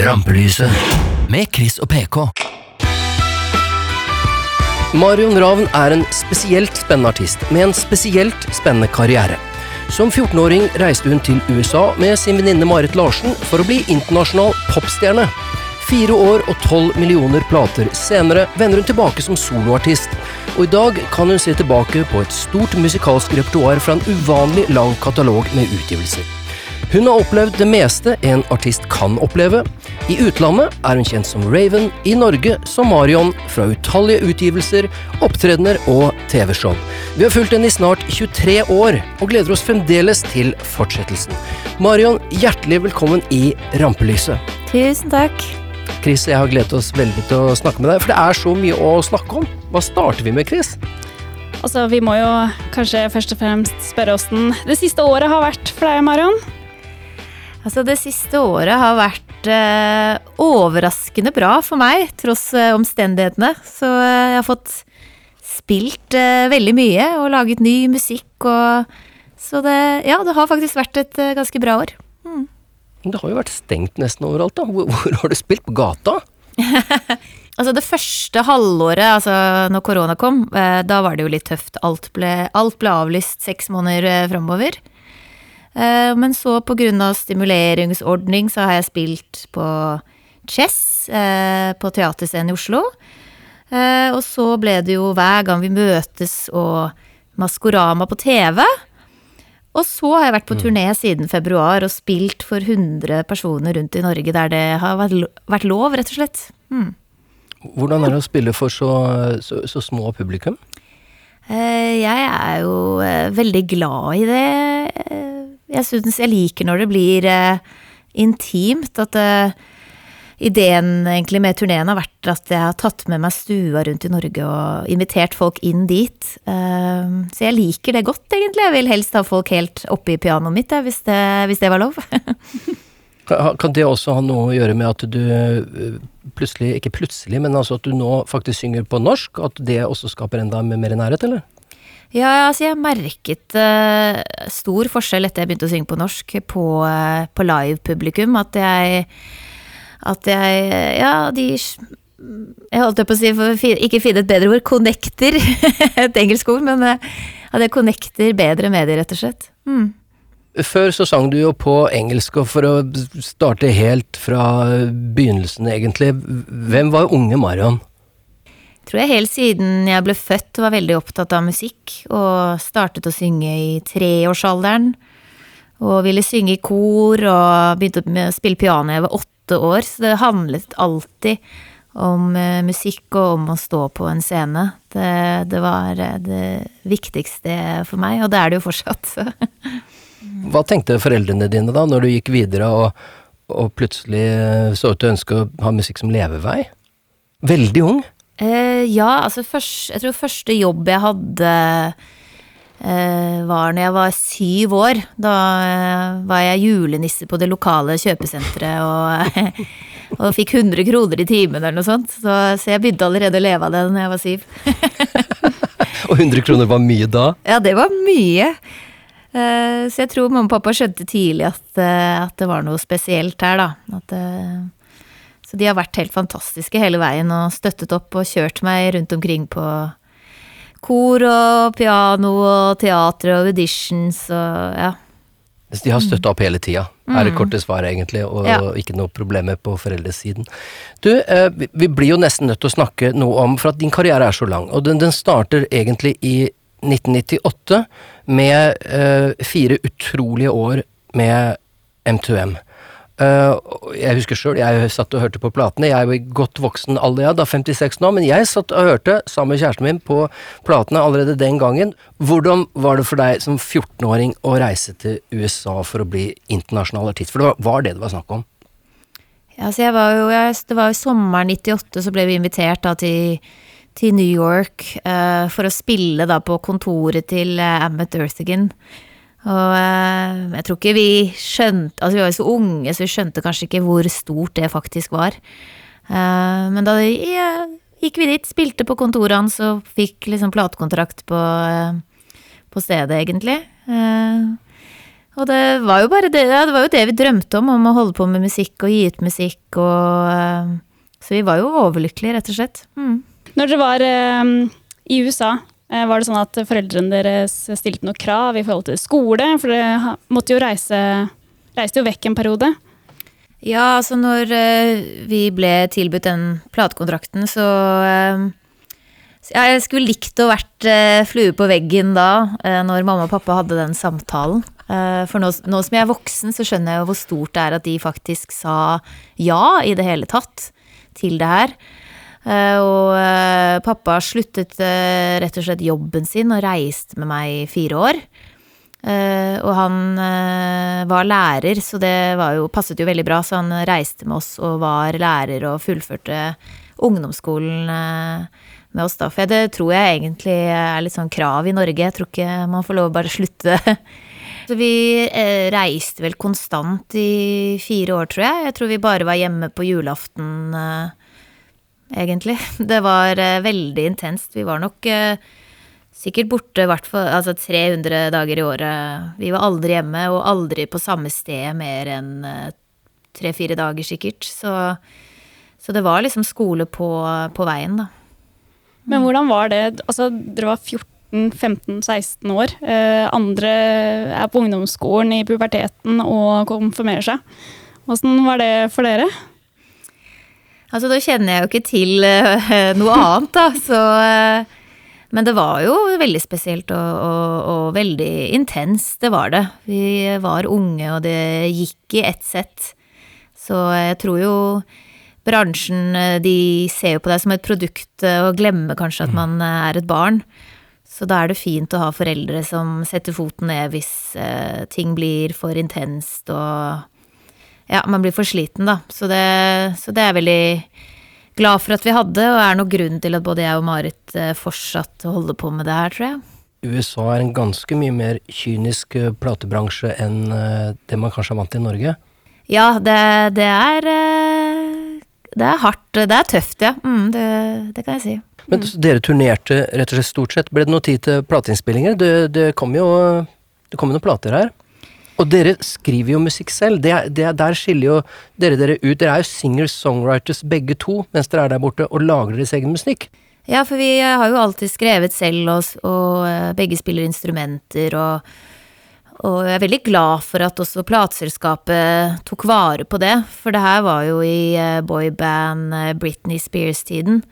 Rampelyset med Chris og PK. Marion Ravn er en spesielt spennende artist med en spesielt spennende karriere. Som 14-åring reiste hun til USA med sin venninne Marit Larsen for å bli internasjonal popstjerne. Fire år og tolv millioner plater senere vender hun tilbake som soloartist, og i dag kan hun se tilbake på et stort musikalsk repertoar fra en uvanlig lang katalog med utgivelser. Hun har opplevd det meste en artist kan oppleve. I utlandet er hun kjent som Raven, i Norge som Marion, fra utallige utgivelser, opptredener og TV-show. Vi har fulgt henne i snart 23 år, og gleder oss fremdeles til fortsettelsen. Marion, hjertelig velkommen i Rampelyset. Tusen takk. Chris jeg har gledet oss veldig til å snakke med deg, for det er så mye å snakke om. Hva starter vi med, Chris? Altså, Vi må jo kanskje først og fremst spørre åssen det siste året har vært for deg, Marion. Altså, det siste året har vært eh, overraskende bra for meg, tross eh, omstendighetene. Så eh, jeg har fått spilt eh, veldig mye og laget ny musikk og Så det Ja, det har faktisk vært et eh, ganske bra år. Det har jo vært stengt nesten overalt. da. Hvor, hvor har du spilt? På gata? Altså det første halvåret, altså når korona kom, eh, da var det jo litt tøft. Alt ble, alt ble avlyst seks måneder eh, framover. Eh, Men så på grunn av stimuleringsordning så har jeg spilt på Chess eh, på Teaterscenen i Oslo. Eh, Og så ble det jo hver gang vi møtes og Maskorama på TV. Og så har jeg vært på turné siden februar og spilt for 100 personer rundt i Norge der det har vært lov, rett og slett. Mm. Hvordan er det å spille for så, så, så små publikum? Jeg er jo veldig glad i det. Eh, Jeg syns jeg liker når det blir eh, intimt. At eh, ideen egentlig med turneen har vært at jeg har tatt med meg stua rundt i Norge og invitert folk inn dit. Eh, Så jeg liker det godt, egentlig. Jeg vil helst ha folk helt oppe i pianoet mitt, jeg, hvis det, hvis det var lov. Kan det også ha noe å gjøre med at du øh, plutselig, ikke plutselig, men altså at du nå faktisk synger på norsk? At det også skaper enda mer nærhet, eller? Ja, altså jeg merket uh, stor forskjell etter jeg begynte å synge på norsk på, uh, på live-publikum. At jeg At jeg Ja, de Jeg holdt på å si, for ikke finne et bedre ord, connecter. et engelsk ord, men uh, at jeg connecter bedre med de, rett og slett. Mm. Før så sang du jo på engelsk, og for å starte helt fra begynnelsen, egentlig. Hvem var unge Marion? Tror jeg helt siden jeg ble født var veldig opptatt av musikk, og startet å synge i treårsalderen. Og ville synge i kor, og begynte å spille piano jeg var åtte år, så det handlet alltid om eh, musikk og om å stå på en scene. Det, det var eh, det viktigste for meg, og det er det jo fortsatt. Hva tenkte foreldrene dine da, når du gikk videre og, og plutselig så ut til å ønske å ha musikk som levevei? Veldig ung? Eh, ja, altså først, jeg tror første jobb jeg hadde eh, var når jeg var syv år. Da eh, var jeg julenisse på det lokale kjøpesenteret og, og fikk 100 kroner i timen eller noe sånt. Så, så jeg begynte allerede å leve av det når jeg var syv. Og 100 kroner var mye da? Ja, det var mye. Eh, så jeg tror mamma og pappa skjønte tidlig at, eh, at det var noe spesielt her, da. At, eh, så de har vært helt fantastiske hele veien og støttet opp og kjørt meg rundt omkring på kor og piano og teater og auditions og ja. De har støtta opp hele tida, er det korte svaret egentlig, og Ja. ikke noe problemer på foreldresiden. Du, eh, vi, vi blir jo nesten nødt til å snakke noe om, for at din karriere er så lang, og den, den starter egentlig i 1998 med eh, fire utrolige år med M2M. Eh, jeg husker sjøl, jeg satt og hørte på platene. Jeg er i godt voksen alder, ja, da 56 nå, men jeg satt og hørte sammen med kjæresten min på platene allerede den gangen. Hvordan var det for deg som 14-åring å reise til USA for å bli internasjonal artist? For det var, var det det var snakk om. Ja, jeg var jo, jeg, det var jo sommeren 98, så ble vi invitert da til, til New York uh, for å spille da på kontoret til uh, Amet Earthagen. Og eh, jeg tror ikke vi skjønte Altså vi var jo så unge, så vi skjønte kanskje ikke hvor stort det faktisk var. Eh, men da gikk vi dit, spilte på kontoret hans og fikk liksom platekontrakt på, eh, på stedet, egentlig. Og det var jo bare det, ja, det var jo det vi drømte om, om å holde på med musikk og gi ut musikk og Så vi var jo overlykkelige, rett og slett. Mm. Når dere var i USA, var det sånn at foreldrene deres stilte noen krav i forhold til skole? For dere måtte jo reise Reiste jo vekk en periode. Ja, altså når eh, vi ble tilbudt den platekontrakten, så eh, ja, Jeg skulle likt å vært eh, flue på veggen da, eh, når mamma og pappa hadde den samtalen. Eh, for nå, nå som jeg er voksen, så skjønner jeg jo hvor stort det er at de faktisk sa ja i det hele tatt til det her. Eh, og eh, pappa sluttet eh, rett og slett jobben sin og reiste med meg i fire år. Og han var lærer, så det jo, passet jo veldig bra. Så han reiste med oss og var lærer og fullførte ungdomsskolen med oss da. For det tror jeg egentlig er litt sånn krav i Norge. Jeg tror ikke man får lov å bare slutte. Så vi reiste vel konstant i fire år, tror jeg. Jeg tror vi bare var hjemme på julaften, eh, egentlig. Det var eh, veldig intenst. Vi var nok eh, sikkert borte hvert altså 300 dager i året. Vi var aldri hjemme, og aldri på samme sted mer enn eh, tre-fire dager, sikkert. Så, så det var liksom skole på, på veien, da. Men hvordan var det? Altså, dere var 14-15-16 år. Eh, andre er på ungdomsskolen i puberteten og konfirmerer seg. Hvordan var det for dere? Altså, da kjenner jeg jo ikke til eh, noe annet, da, så eh, Men det var jo veldig spesielt og, og, og veldig intenst, det var det. Vi var unge, og det gikk i ett sett. Så jeg tror jo bransjen, eh, de ser jo på deg som et produkt og glemmer kanskje at man eh, er et barn. Så da er det fint å ha foreldre som setter foten ned hvis ting blir for intenst og ja, man blir for sliten, da. Så det, så det er jeg veldig glad for at vi hadde, og er nok grunnen til at både jeg og Marit eh, fortsatt holder på med det her, tror jeg. USA er en ganske mye mer kynisk eh, platebransje enn eh, det man kanskje er vant til i Norge. Ja, det, det er Det er hardt. Det er tøft, ja. Mm, det, det kan jeg si. Men dere turnerte rett og slett stort sett. Ble det noe tid til plateinnspillinger? Det, det kom jo det kom jo noen plater her. Og dere skriver jo musikk selv. Det, det, er- der skiller jo dere dere ut. Dere er jo singer-songwriters begge to mens dere er der borte og lager deres egen musikk. Ja, for vi eh, har jo alltid skrevet selv, og, og eh, begge spiller instrumenter, og, og jeg er veldig glad for at også plateselskapet tok vare på det, for det her var jo i eh, boyband Britney Spears-tiden,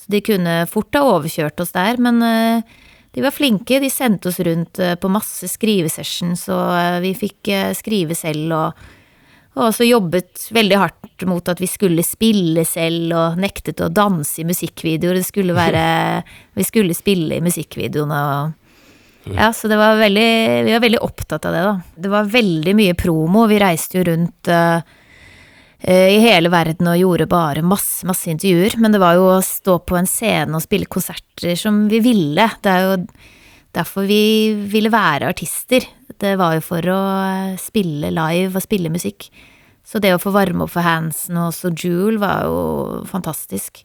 så de kunne fort ha overkjørt oss der, men eh, de var flinke, de sendte oss rundt eh, på masse skrivesessions, og eh, vi fikk eh, skrive selv, og og også jobbet veldig hardt mot at vi skulle spille selv, og nektet å danse i musikkvideoer. Det skulle være Vi skulle spille i musikkvideoene og Ja, så det var veldig Vi var veldig opptatt av det, da. Det var veldig mye promo. Vi reiste jo rundt eh, i hele verden og gjorde bare masse, masse intervjuer. Men det var jo å stå på en scene og spille konserter som vi ville. Det er jo derfor vi ville være artister. Det var jo for å eh, spille live og spille musikk. Så det å få varme opp for Hansen og Jewel var jo fantastisk.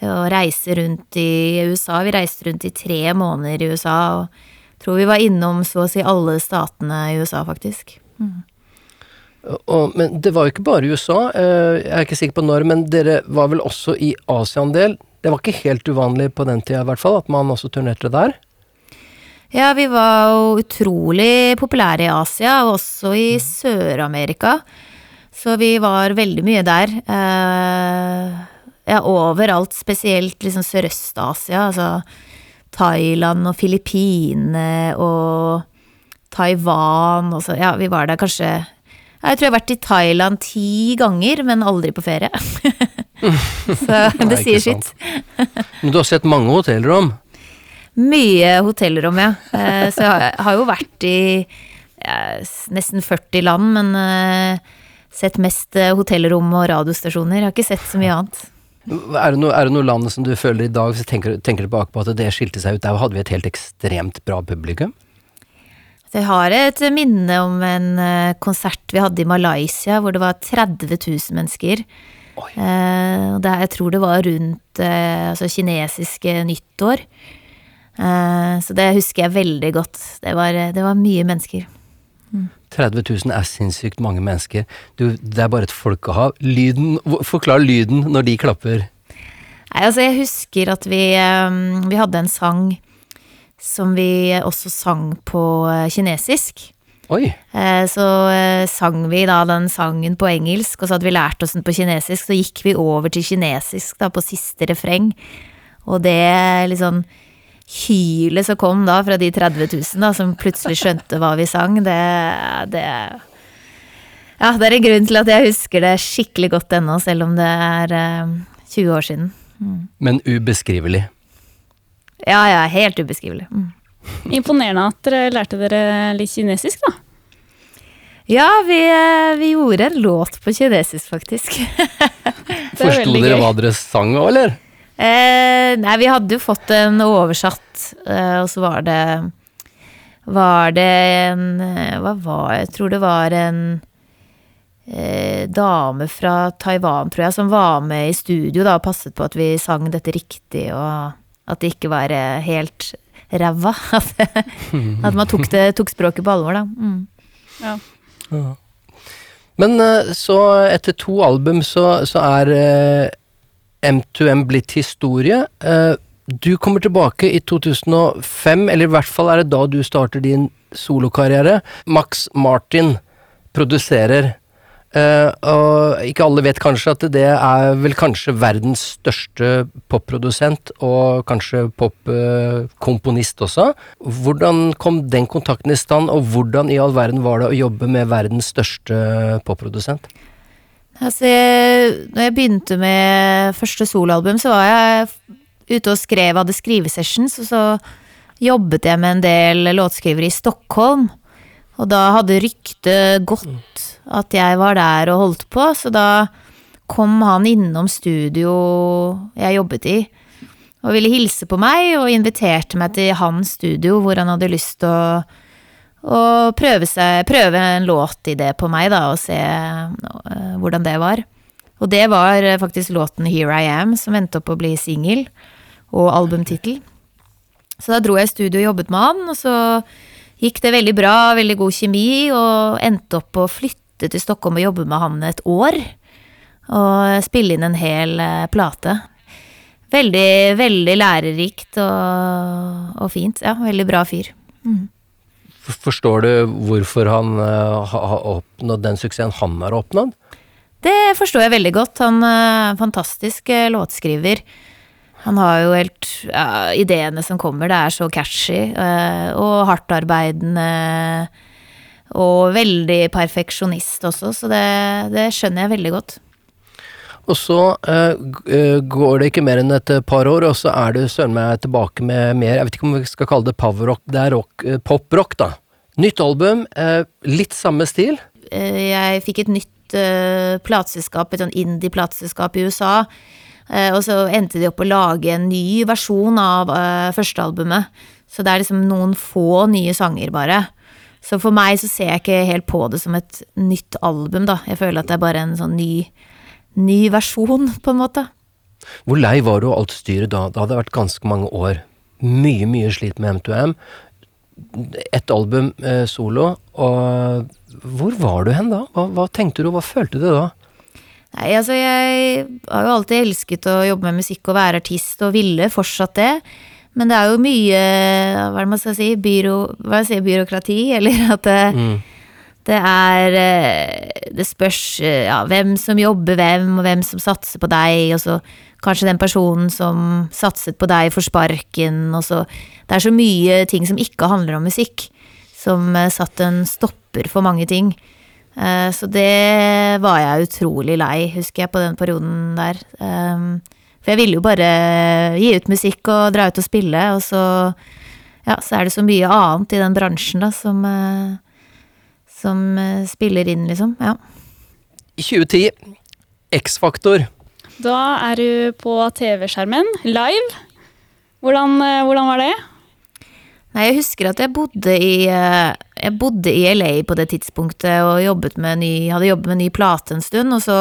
Å reise rundt i USA. Vi reiste rundt i tre måneder i USA, og tror vi var innom så å si alle statene i USA, faktisk. Og, men det var jo ikke bare USA, eh, jeg er ikke sikker på når, men dere var vel også i Asia en del. Det var ikke helt uvanlig på den tida i hvert fall, at man også turnerte der. Ja, vi var jo utrolig populære i Asia, og også i Sør-Amerika. Så vi var veldig mye der. Eh, ja, overalt, spesielt liksom Sørøst-Asia, altså Thailand og Filippinene og Taiwan og så Ja, vi var der kanskje Jeg tror jeg har vært i Thailand ti ganger, men aldri på ferie. så Nei, det sier ikke sant. sitt. Men du har sett mange hotellrom. Mye hotellrom, ja. Eh, Så jeg har jo vært i nesten 40 land, men eh, sett mest eh, hotellrom og radiostasjoner. Jeg har ikke sett så mye annet. Er det, noe, er det noe land som du føler i dag, hvis du tenker, tenker tilbake på at det skilte seg ut? Der hadde vi et helt ekstremt bra publikum. Jeg har et minne om en eh, konsert vi hadde i Malaysia, hvor det var 30 000 mennesker. Oi. Eh, det, jeg tror det var rundt eh, altså kinesiske nyttår. Eh, så det husker jeg veldig godt. Det var, det var mye mennesker. 30 000 er sinnssykt mange mennesker. Du, det er bare et folkehav. Lyden Forklar lyden når de klapper. Nei, altså jeg husker at vi, vi hadde en sang som vi også sang på eh, kinesisk. Oi. Eh, Så eh, sang vi da den sangen på engelsk, og så hadde vi lært oss den på kinesisk. Så gikk vi over til kinesisk da på siste refreng, og det liksom hylet som kom da fra de 30 000 da, som plutselig skjønte hva vi sang, det, det Ja, det er en grunn til at jeg husker det skikkelig godt ennå, selv om det er eh, 20 år siden. Men ubeskrivelig. Ja, ja, helt ubeskrivelig. Mm. Imponerende at dere lærte dere litt kinesisk, da. Ja, vi, eh, vi gjorde en låt på kinesisk, faktisk. Forsto dere gøy. hva dere sang òg, eller? Eh, nei, vi hadde jo fått en oversatt, eh, og så var det Var det en eh, Hva var Jeg tror det var en eh, dame fra Taiwan, tror jeg, som var med i studio da, og passet på at vi sang dette riktig, og at det ikke var eh, helt ræva. At, at man tok, det, tok språket på alvor, da. Mm. Ja. Men eh, så, etter to album, så, så er eh, M2M blitt historie. Eh, du kommer tilbake i 2005, eller i hvert fall er det da du starter din solokarriere. Max Martin produserer. Eh, og ikke alle vet kanskje at det er vel kanskje verdens største popprodusent, og kanskje popkomponist også. Hvordan kom den kontakten i stand, og hvordan i all verden var det å jobbe med verdens største popprodusent? Altså, jeg, når jeg begynte med første soloalbum, så var jeg ute og skrev, hadde skrivesessions, og så jobbet jeg med en del låtskrivere i Stockholm. Og da hadde ryktet gått at jeg var der og holdt på, så da kom han innom studio jeg jobbet i, og ville hilse på meg, og inviterte meg til hans studio, hvor han hadde lyst til å å prøve, seg, prøve en låtidé på meg, da, og se øh, hvordan det var. Og det var faktisk låten Here I Am, som endte opp å bli singel og albumtittel. Så da dro jeg i studio og jobbet med han, og så gikk det veldig bra, veldig god kjemi, og endte opp å flytte til Stockholm og jobbe med han et år. Og spille inn en hel øh, plate. Veldig, veldig lærerikt og, og fint. Ja, veldig bra fyr. Mm. Forstår du hvorfor han eh, har oppnådd den suksessen han har oppnådd? Det forstår jeg veldig godt. Han er en fantastisk eh, låtskriver. Han har jo helt ja, Ideene som kommer, det er så catchy eh, og hardtarbeidende. Og veldig perfeksjonist også, så det, det skjønner jeg veldig godt. Og så uh, går det ikke mer enn et eh, par år, og så er du søren meg tilbake med mer Jeg vet ikke om vi skal kalle det powerrock, det er rock, uh, poprock, da. Nytt album, uh, litt samme stil. Jeg fikk et nytt uh, plateselskap, et sånn indie-plateselskap i USA. og så endte de opp å lage en ny versjon av uh, førstealbumet. Så det er liksom noen få nye sanger, bare. Så for meg så ser jeg ikke helt på det som et nytt album, da. Jeg føler at det er bare en sånn ny, ny versjon, på en måte. Hvor lei var du av alt styret da? Det hadde vært ganske mange år. Mye, mye slit med M2M. Ett album eh, solo, og hvor var du hen da? Hva, hva tenkte du, hva følte du da? Nei, altså jeg har jo alltid elsket å jobbe med musikk og være artist, og ville fortsatt det. Men det er jo mye, hva er man skal si, byro, hva sier jeg, byråkrati, eller at det, det er eh, Det spørs eh, ja, hvem som jobber hvem, og hvem som satser på deg, og så kanskje den personen som satset på deg, får sparken, og så Det er så mye ting som ikke handler om musikk, som eh, satt en stopper for mange ting. Så det var jeg utrolig lei, husker jeg, på den perioden der. For jeg ville jo bare gi ut musikk og dra ut og spille, og så Ja, så er det så mye annet i den bransjen, da, som eh, Som eh, spiller inn, liksom. Ja. I 2010, X-Faktor. Da er du på TV-skjermen live. Hvordan, eh, hvordan var det? Nei, jeg husker at jeg bodde i eh, Jeg bodde i LA på det tidspunktet og jobbet med ny, hadde jobbet med ny plate en stund, og så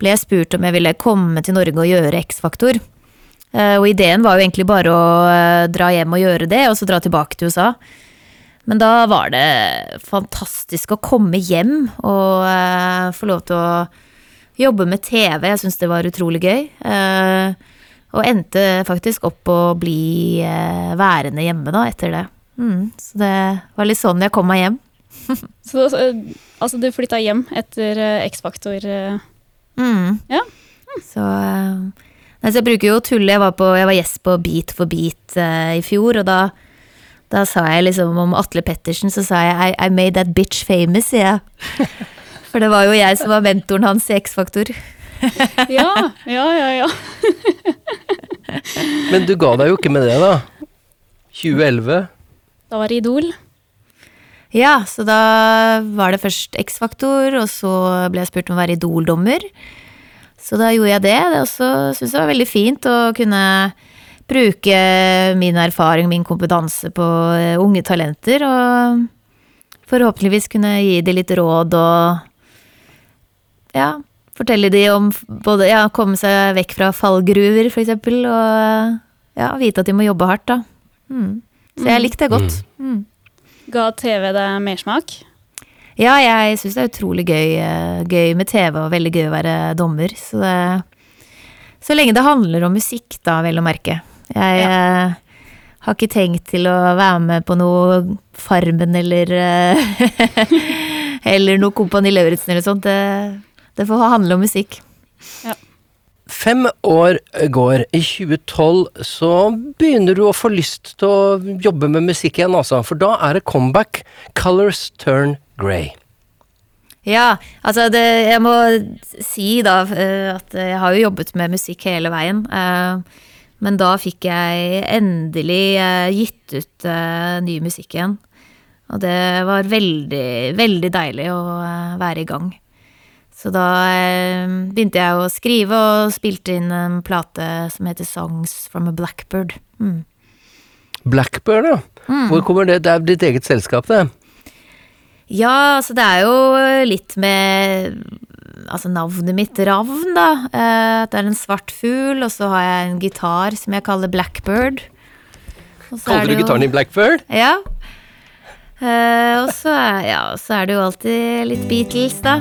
ble jeg spurt om jeg ville komme til Norge og gjøre X-Faktor. Eh, Og ideen var jo egentlig bare å eh, dra hjem og gjøre det, og så dra tilbake til USA. Men da var det fantastisk å komme hjem og eh, få lov til å jobbe med TV. Jeg syns det var utrolig gøy. Og endte faktisk opp å bli værende hjemme da, etter det. Mm, så det var litt sånn jeg kom meg hjem. Så altså, du flytta hjem etter X-Faktor? Mm. Ja. Så, eh, nei, så jeg bruker jo å tulle. Jeg var, på, jeg var gjest på Beat for beat uh, i fjor, og da, da sa jeg liksom om Atle Pettersen, så sa jeg I, I made that bitch famous, sier jeg. For det var jo jeg som var mentoren hans i X-Faktor. Ja, ja, ja. ja. Men du ga deg jo ikke med det, da. 2011. Da var det Idol. Ja, så da var det først X-Faktor, og så ble jeg spurt om å være Idol-dommer. Så da gjorde jeg det, Det så syntes jeg var veldig fint å kunne bruke min erfaring, min kompetanse på eh, unge talenter, og forhåpentligvis kunne gi dem litt råd og ja, fortelle dem om både ja, komme seg vekk fra fallgruver, for eksempel, og ja, vite at de må jobbe hardt, da. Mm. Så jeg likte det godt. Mm. Ga TV deg mersmak? Ja, jeg syns det er utrolig gøy, eh, gøy med TV og veldig gøy å være dommer. Så, det, så lenge det handler om musikk, da, vel å merke. Jeg eh, har ikke tenkt til å være med på noe Farmen eller eh, Eller noe Kompani Lauritzen eller sånt. Det, det får handle om musikk. Fem år går. I 2012 så begynner du å få lyst til å jobbe med musikk igjen, altså. For da er det comeback. Colors turn grey. Ja, altså det, jeg må si da eh, at jeg har jo jobbet med musikk hele veien. eh, Men da fikk jeg endelig eh, gitt ut ny musikk igjen. Og det var veldig, veldig deilig å være i gang. Så da eh, begynte jeg å skrive og spilte inn en plate som heter Songs from a Blackbird. Mm. Blackbird, ja. Hvor kommer det? Det er ditt eget selskap, det. Ja, altså det er jo litt med Altså navnet mitt, Ravn, da. Eh, det er en svart fugl, og så har jeg en gitar som jeg kaller Blackbird. Er Kaller du gitaren din Blackbird? Ja. Eh, og så er, ja, så er det jo alltid litt Beatles, da.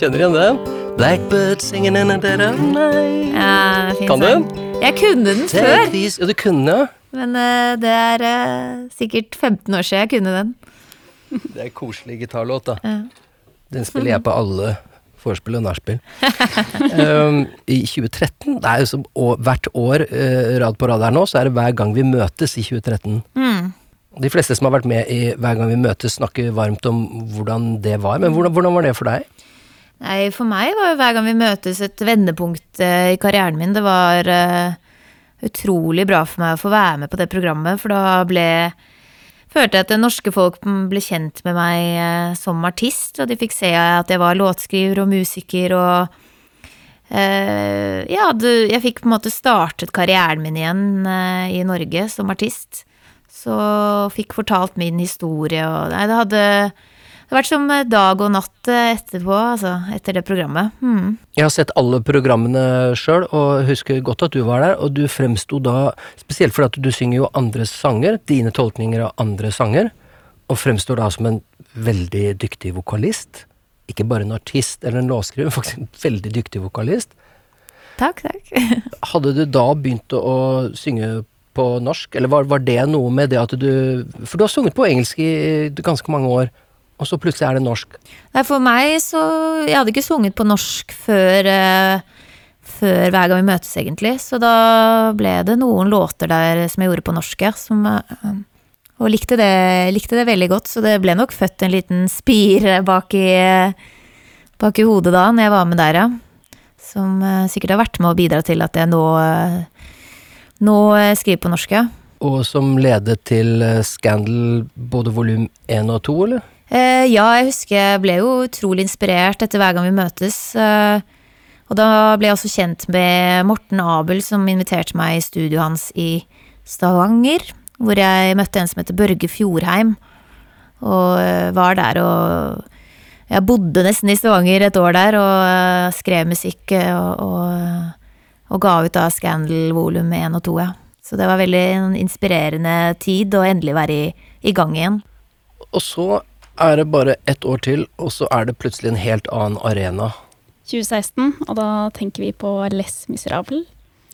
Kjenner igjen den? Blackbird singing in a dead of night. Ja, fin Kan du den? Jeg kunne den Take før, these Ja, du kunne, ja. men eh, det er eh, sikkert 15 år siden jeg kunne den. Det er en koselig gitarlåt, da. Ja. Den spiller jeg på alle vorspiel og nachspiel. um, I 2013, det er jo som å, hvert år eh, rad på rad her nå, så er det hver gang vi møtes i 2013. Mm. De fleste som har vært med i Hver gang vi møtes, snakker varmt om hvordan det var. Men hvordan, hvordan var det for deg? Nei, for meg var jo hver gang vi møtes et vendepunkt eh, i karrieren min. Det var uh, utrolig bra for meg å få være med på det programmet, for da ble Følte jeg at det norske folk ble kjent med meg uh, som artist, og de fikk se at jeg var låtskriver og musiker og uh, Ja, du, jeg fikk på en måte startet karrieren min igjen i Norge som artist. Så fikk fortalt min historie og Nei, det hadde det hadde vært som dag og natt eh, etterpå, altså, etter det programmet. Hmm. Jeg har sett alle programmene sjøl, og husker godt at du var der. Og du fremsto da, spesielt fordi at du synger jo andres sanger, dine tolkninger av andre sanger, og fremstår da som en veldig dyktig vokalist. Ikke bare en artist eller en låtskriver, men faktisk en veldig dyktig vokalist. Takk, takk. Hadde du da begynt å synge på norsk, eller var, var det noe med det at du For du har sunget på engelsk i ganske mange år, og så plutselig er det norsk. Nei, for meg så Jeg hadde ikke sunget på norsk før eh, Før hver gang vi møtes, egentlig. Så da ble det noen låter der som jeg gjorde på norsk, ja. Som, eh, og likte det, likte det veldig godt. Så det ble nok født en liten spire bak i, bak i hodet da, når jeg var med der, ja. Som eh, sikkert har vært med å bidra til at jeg nå, nå skriver skriver på norsk, ja. Og som ledet til eh, Scandal både volum 1 og 2, eller? Eh, ja, jeg husker jeg ble jo utrolig inspirert etter hver gang vi møtes. Eh, og da ble jeg også kjent med Morten Abel, som inviterte meg i studioet hans i Stavanger. Hvor jeg møtte en som heter Børge Fjordheim. Og eh, var der og Jeg bodde nesten i Stavanger et år der og eh, skrev musikk eh, og, og, og ga ut da Scandal volum 1 og 2, ja. Så det var veldig en inspirerende tid å endelig være i, i gang igjen. Og så er det bare ett år til, og så er det plutselig en helt annen arena. 2016, og da tenker vi på Les Miserable.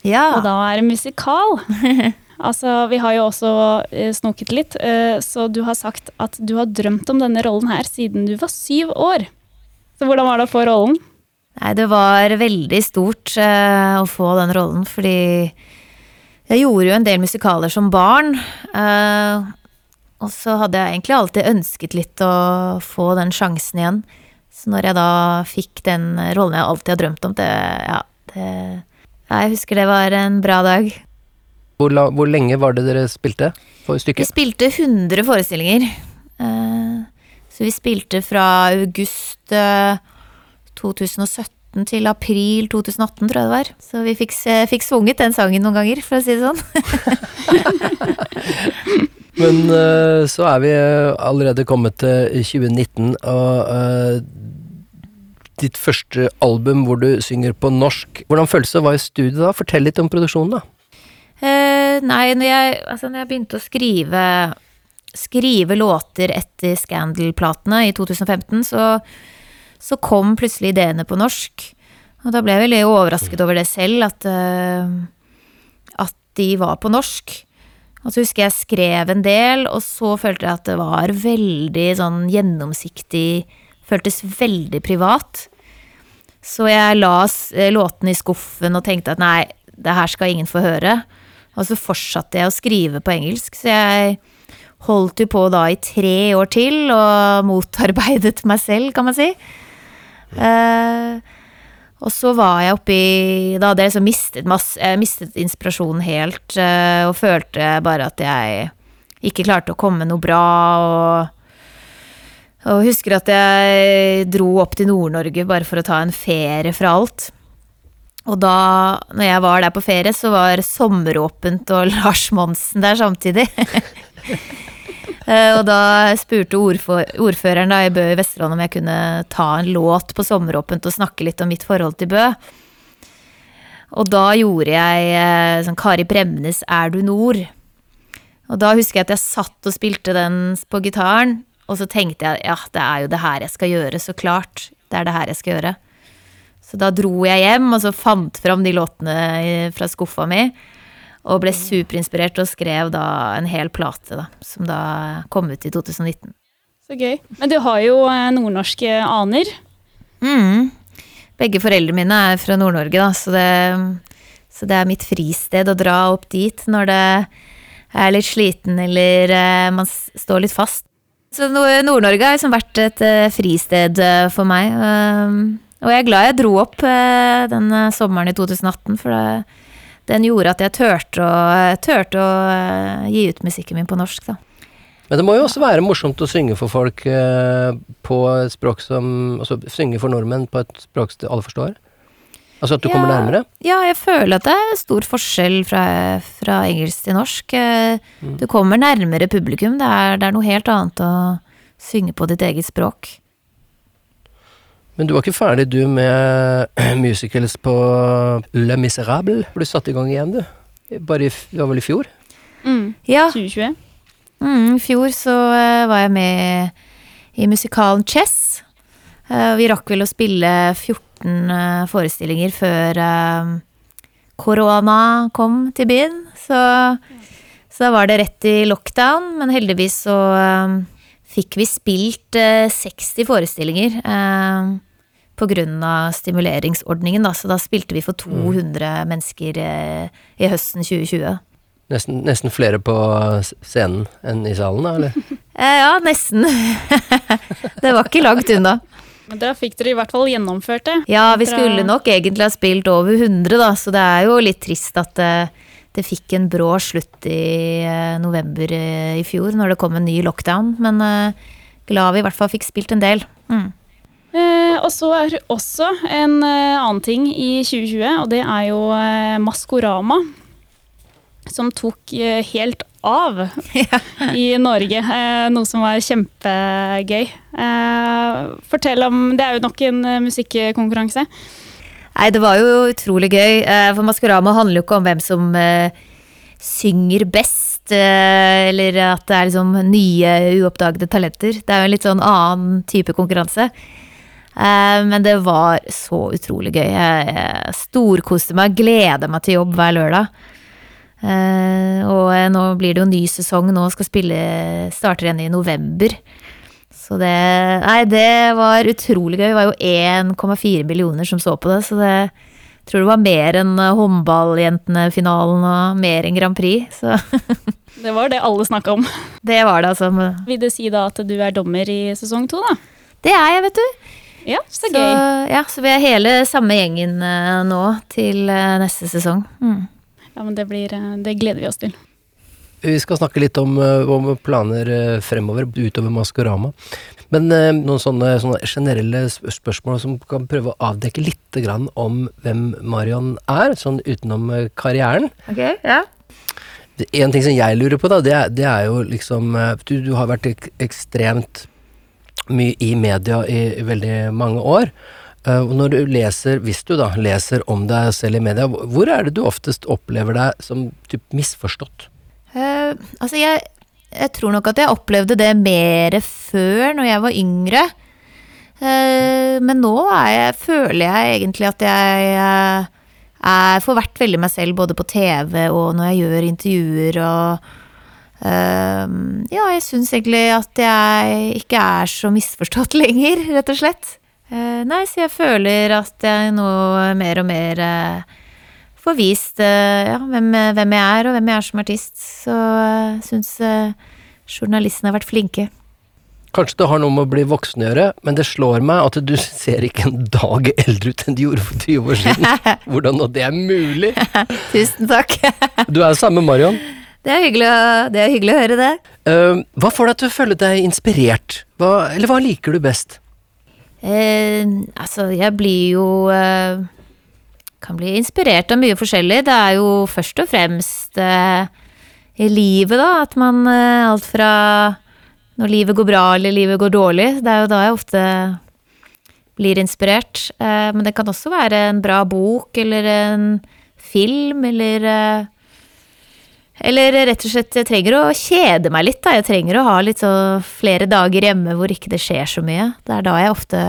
Ja. Og da er det musikal. altså, vi har jo også eh, snoket litt, eh, så du har sagt at du har drømt om denne rollen her siden du var syv år. Så hvordan var det å få rollen? Nei, det var veldig stort eh, å få den rollen, fordi jeg gjorde jo en del musikaler som barn. eh, og så hadde jeg egentlig alltid ønsket litt å få den sjansen igjen. Så når jeg da fikk den rollen jeg alltid har drømt om, det Ja, det Jeg husker det var en bra dag. Hvor, la, hvor lenge var det dere spilte for Vi spilte 100 forestillinger. Eh, så vi spilte fra august eh, 2017 til april 2018, tror jeg det var. Så vi fikk, fikk svunget den sangen noen ganger, for å si det sånn. Men eh, så er vi eh, allerede kommet til 2019, og eh, ditt første album hvor du synger på norsk. Hvordan føltes det å være i studio da? Fortell litt om produksjonen, da. Eh, nei, når jeg, altså når jeg begynte å skrive, skrive låter etter Scandal-platene i 2015, så, så kom plutselig ideene på norsk. Og da ble jeg veldig overrasket over det selv, at, eh, at de var på norsk. Og så husker jeg skrev en del, og så følte jeg at det var veldig sånn gjennomsiktig Føltes veldig privat. Så jeg la eh, låtene i skuffen og tenkte at nei, det her skal ingen få høre. Og så fortsatte jeg å skrive på engelsk, så jeg holdt jo på da i tre år til og motarbeidet meg selv, kan man si. Eh, og så var jeg oppi Da hadde jeg liksom mistet masse Jeg mistet inspirasjonen helt, eh, og følte bare at jeg ikke klarte å komme noe bra, og og husker at jeg dro opp til Nord-Norge bare for å ta en ferie fra alt. Og da, når jeg var der på ferie, så var Sommeråpent og Lars Monsen der samtidig. Eh, og da spurte ordføreren da i Bø i Vesterålen om jeg kunne ta en låt på Sommeråpent og snakke litt om mitt forhold til Bø. Og da gjorde jeg eh, sånn Kari Bremnes 'Er du nord'? Og da husker jeg at jeg satt og spilte den på gitaren, og så tenkte jeg ja, det er jo det her jeg skal gjøre, så klart. Det er det her jeg skal gjøre. Så da dro jeg hjem, og så fant fram de låtene fra skuffa mi. Og ble superinspirert og skrev da en hel plate, da, som da kom ut i 2019. Så gøy. Men du har jo eh, nordnorske aner. Mm. Begge foreldrene mine er fra Nord-Norge, da, så det, så det er mitt fristed å dra opp dit når det er litt sliten eller eh, man står litt fast. Så Nord- Nord-Norge har liksom vært et eh, fristed for meg. um, og jeg er glad jeg dro opp den sommeren i 2018, for det, den gjorde at jeg turte å, turte å eh, gi ut musikken min på norsk, da. Men det må jo også være morsomt å synge for folk eh, på et språk som Altså synge for nordmenn på et språk som alle forstår? Altså at du kommer nærmere? Ja, jeg føler at det er stor forskjell fra, fra engelsk til norsk. Eh, Du kommer nærmere publikum. Det er, det er noe helt annet å synge på ditt eget språk. Men du var ikke ferdig du med musicals på Le Miserable? For du satte i gang igjen, du. Bare i, det var vel i fjor? Mm. Ja, 2020. mm, i fjor så eh, var jeg med i musikalen Chess. Eh, vi rakk vel å spille 14 eh, forestillinger før eh, korona kom til byen. Så, så da var det rett i lockdown, men heldigvis så fikk vi spilt eh, 60 forestillinger. Eh, av stimuleringsordningen, da, så da spilte vi for 200 mennesker eh, i høsten 2020. Nesten, nesten flere på scenen enn i salen, da? Eller? Eh, ja, nesten. det var ikke langt unna. Men da fikk dere i hvert fall gjennomført det. Ja, vi skulle nok egentlig ha spilt over 100, da, så det er jo litt trist at det, det fikk en brå slutt i eh, november eh, i fjor, når det kom en ny lockdown. Men eh, glad vi i hvert fall fikk spilt en del. Mm. Eh, og så er også en eh, annen ting i 2020, og det er jo eh, Maskorama. Som tok eh, helt av i Norge. Eh, noe som var kjempegøy. Eh, fortell om Det er jo nok en musikkonkurranse. Nei, det var jo utrolig gøy, eh, for Maskorama handler jo ikke om hvem som synger best, eller at det er liksom nye, uoppdagede talenter. Det er jo en litt sånn annen type konkurranse. Eh, Men det var så utrolig gøy. Jeg storkoste meg, gleder meg til jobb hver lørdag. Eh, Og eh, nå blir det jo ny sesong nå, skal spille starter igjen i november. Så det Nei, det var utrolig gøy. Det var jo 1,4 millioner som så på det, så det jeg tror det var mer enn håndballjentene-finalen og mer enn Grand Prix. Så Det var det alle snakka om. det var det, altså. Vil det si da at du er dommer i sesong to, da? Det er jeg, vet du. Ja, så Så, gøy. ja, så vi er hele samme gjengen uh, nå til uh, neste sesong. Mm. Ja, men det, blir, eh, det gleder vi oss til. Vi skal snakke litt om, om planer fremover utover Maskorama. Men noen sånne, sånne generelle sp- spørsmål som kan prøve å avdekke litt grann om hvem Marion er, sånn utenom karrieren. Ok, ja. En ting som jeg lurer på, da, det er, det er jo liksom du, du har vært ek ekstremt mye i media i, veldig mange år. Eh, og når du leser, hvis du da leser om deg selv i media, hvor er det du oftest opplever deg som typ misforstått? Uh, altså, jeg, jeg tror nok at jeg opplevde det mer før, når jeg var yngre. Uh, men nå er jeg, føler jeg egentlig at jeg uh, er, får vært veldig meg selv, både på TV og når jeg gjør intervjuer og eh, Ja, jeg syns egentlig at jeg ikke er så misforstått lenger, rett og slett. Uh, nei, så jeg føler at jeg nå mer og mer uh, får vist eh, ja, hvem, hvem jeg er, og hvem jeg er som artist. Så jeg syns uh, journalistene har vært flinke. Kanskje det har noe med å bli voksen å gjøre, men det slår meg at du ser ikke en dag eldre ut enn du gjorde for 20 år siden. Hvordan nå det er mulig? Tusen takk. Du er jo samme Marion. Det er hyggelig å, det er hyggelig å høre det. Uh, hva får deg til å føle deg inspirert? Hva, eller hva liker du best? Uh, altså, jeg blir jo uh, Kan bli inspirert av mye forskjellig. Det er jo først og fremst eh, i livet, da, at man eh, Alt fra når livet går bra eller livet går dårlig. Det er jo da jeg ofte blir inspirert. Eh, men det kan også være en bra bok eller en film eller eller rett og slett, jeg trenger å kjede meg litt, da. Jeg trenger å ha litt så flere dager hjemme hvor ikke det skjer så mye. Det er da jeg ofte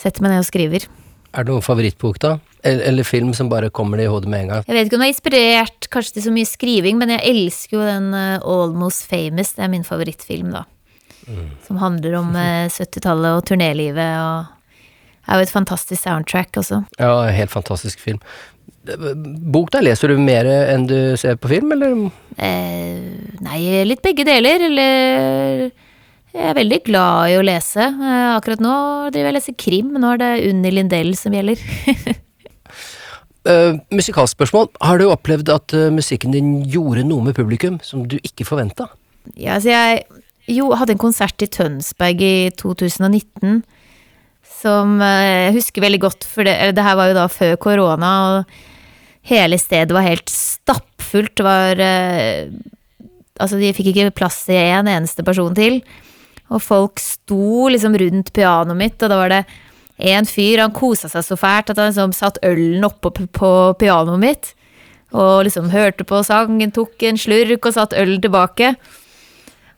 setter meg ned og skriver. Er det noen favorittbok, da? Eller, film som bare kommer det i hodet med en gang? Jeg vet ikke om det er inspirert kanskje til så mye skriving, men jeg elsker jo den eh, Almost Famous. Det er min favorittfilm, da. Som handler om eh, 70-tallet og turnélivet og er jo et fantastisk soundtrack også. Ja, helt fantastisk film. Bok, da leser du mer enn du ser på film, eller? Eh, nei, litt begge deler. Eller Jeg er veldig glad i å lese. Eh, akkurat nå driver jeg og leser krim. Nå er det Unni Lindell som gjelder. Uh, musikalspørsmål. Har du opplevd at uh, musikken din gjorde noe med publikum som du ikke forventa? Ja, altså jeg jo, hadde en konsert i Tønsberg i 2019 som jeg husker veldig godt, for det, det her var jo da før korona, og hele stedet var helt stappfullt. Det var eh, Altså, de fikk ikke plass til en eneste person til. Og folk sto liksom rundt pianoet mitt, og da var det en fyr, han kosa seg så fælt at han liksom satt ølen oppå på pianoet mitt. Og liksom hørte på sangen, tok en slurk og satt ølen tilbake.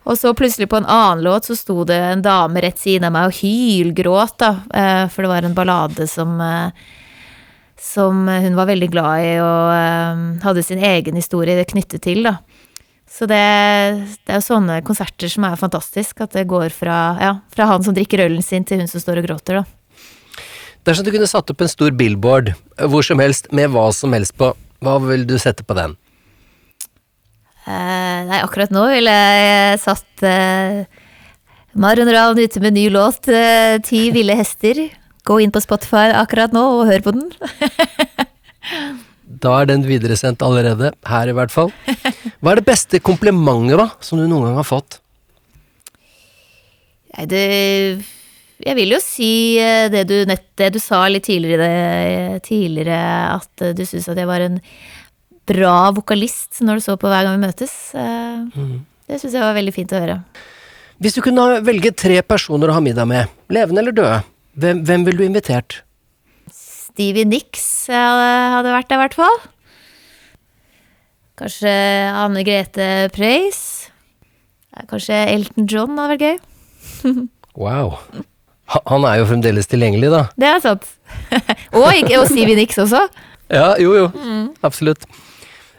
Og så plutselig på en annen låt så sto det en dame rett siden av meg og hylgråt, da. eh, For det var en ballade som eh, Som hun var veldig glad i og eh, hadde sin egen historie knyttet til, da. Så det, det er jo sånne konserter som er fantastisk. At det går fra, ja, fra han som drikker ølen sin, til hun som står og gråter, da. Dersom du kunne satt opp en stor billboard eh, hvor som helst med hva som helst på, hva vil du sette på den? Eh, nei, akkurat nå ville jeg satt eh, Marion Ravn ute med ny låt, eh, 'Ti ville hester'. Gå inn på Spotify akkurat nå og hør på den. Da er den videresendt allerede, her i hvert fall. Hva er det beste komplimentet, da, som du noen gang har fått? Nei, det Jeg vil jo si eh, det du, nett, det du sa litt tidligere, tidligere at eh, du syns at jeg var en bra vokalist når du så på Hver gang vi møtes. Eh, Det syns jeg var veldig fint å høre. Hvis du kunne velge tre personer å ha middag med, levende eller døde, hvem, hvem ville du invitert? Stevie Nicks eh, hadde vært der, i hvert fall. Kanskje Anne Grete Preus? Kanskje Elton John hadde vært gøy? Wow. Han er jo fremdeles tilgjengelig, da. Det er sant. og, og Stevie Nicks også. Ja, jo jo. Absolutt.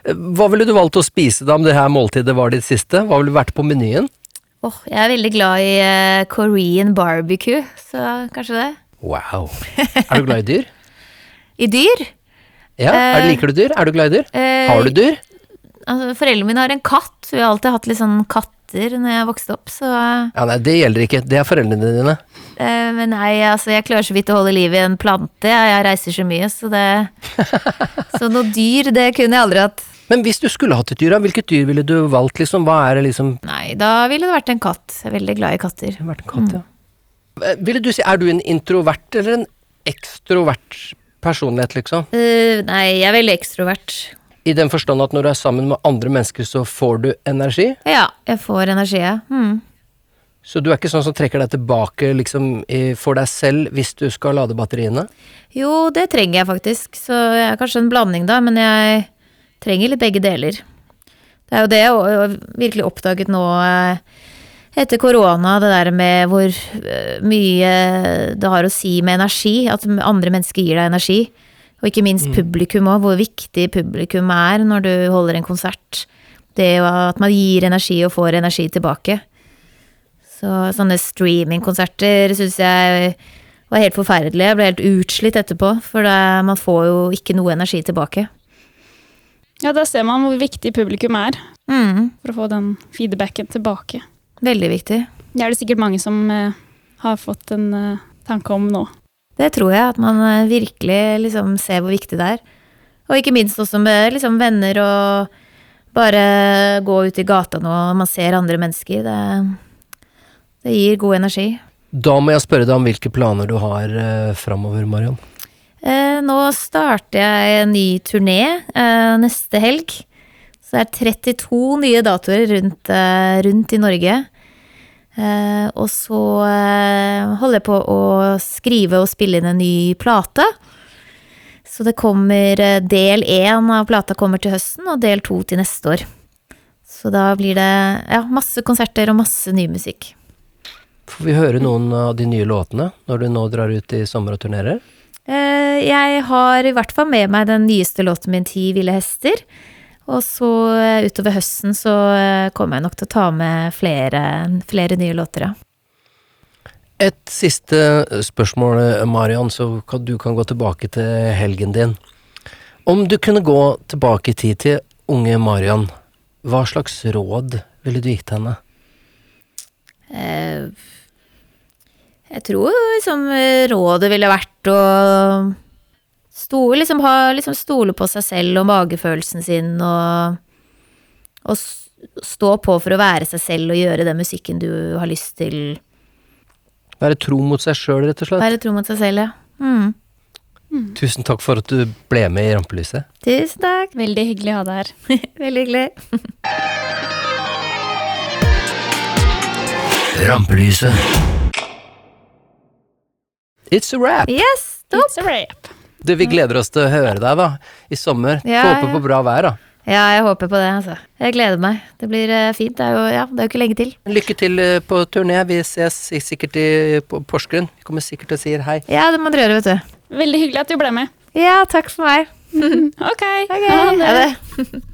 Eh, Hva ville du valgt å spise da om det her måltidet var ditt siste? Hva ville vært på menyen? Åh, jeg er veldig glad i eh, Korean barbecue, så kanskje det. Wow. Er du glad i dyr? I dyr? Ja, er, Eh, Liker du dyr? Er du glad i dyr? Eh, Har du dyr? Altså, foreldrene mine har en katt. Vi har alltid hatt litt sånn katter når jeg vokste opp, så Ja, nei, Det gjelder ikke. Det er foreldrene dine. eh, Men nei, altså, jeg klarer så vidt å holde liv i en plante. Jeg, jeg reiser så mye, så det Så noe dyr, det kunne jeg aldri hatt. Men hvis du skulle hatt et dyr, hvilket dyr ville du valgt? liksom? Hva er det liksom Nei, da ville det vært en katt. Jeg er veldig glad i katter. vært en katt, ja. Eh, Ville du si, Er du en introvert eller en ekstrovert personlighet, liksom? Uh, nei, jeg er veldig ekstrovert. I den forstand at når du er sammen med andre mennesker, så får du energi? Ja, jeg får energi, ja. Mm. Så du er ikke sånn som trekker deg tilbake liksom for deg selv hvis du skal lade batteriene? Jo, det trenger jeg faktisk, så jeg er kanskje en blanding da, men jeg trenger litt begge deler. Det er jo det jeg virkelig oppdaget nå eh, etter korona, det der med hvor eh, mye det har å si med energi, at andre mennesker gir deg energi. Og ikke minst publikum òg, hvor viktig publikum er når du holder en konsert. Det jo at man gir energi og får energi tilbake. Så sånne streamingkonserter syns jeg var helt forferdelig. Jeg ble helt utslitt etterpå, for det, man får jo ikke noe energi tilbake. Ja, Da ser man hvor viktig publikum er Mm, for å få den feedbacken tilbake. veldig viktig. Det er det sikkert mange som eh, har fått en eh, tanke om nå. Det tror jeg, at man eh, virkelig liksom ser hvor viktig det er. Og ikke minst også med liksom venner og bare gå ut i gata nå og man ser andre mennesker. Det, det gir god energi. Da må jeg spørre deg om hvilke planer du har eh, framover, Marion. Eh, nå starter jeg en ny turné eh, neste helg. Så det er 32 nye datoer rundt, eh, rundt i Norge. Og så holder jeg på å skrive og spille inn en ny plate. Så det kommer del én av plata kommer til høsten, og del to til neste år. Så da blir det ja, masse konserter og masse ny musikk. Får vi høre noen av de nye låtene når du nå drar ut i sommer og turnerer? Eh, Jeg har i hvert fall med meg den nyeste låten min, Ti ville hester. Og så eh, utover høsten så eh, kommer jeg nok til å ta med flere, flere nye låter, ja. Et siste spørsmål, Marion, så du kan gå tilbake til helgen din. Om du kunne gå tilbake i tid til unge Marion, hva slags råd ville du gitt henne? Eh, Jeg tror liksom rådet ville vært å stole, liksom, ha, liksom stole på seg selv og magefølelsen sin og, og stå på for å være seg selv og gjøre den musikken du har lyst til. Være tro mot seg sjøl, rett og slett. Være tro mot seg selv, ja. Mm. Tusen takk for at du ble med i Rampelyset. Tusen takk. Veldig hyggelig å ha deg her. Veldig hyggelig. Rampelyset. It's a wrap! Yes, stopp. It's a wrap. Du, vi gleder oss til å høre deg da, i sommer. Ja, Håper ja. på bra vær, da. Ja, jeg håper på det, altså. Jeg gleder meg. Det blir eh, fint. Det er jo, ja, det er jo ikke lenge til. Lykke til eh, på turné. Vi ses sikkert i, på Porsgrunn. Vi kommer sikkert til å si hei. Ja, det må dere gjøre, vet du. Veldig hyggelig at du ble med. Ja, takk for meg. Ok. okay. Ha det. ha det.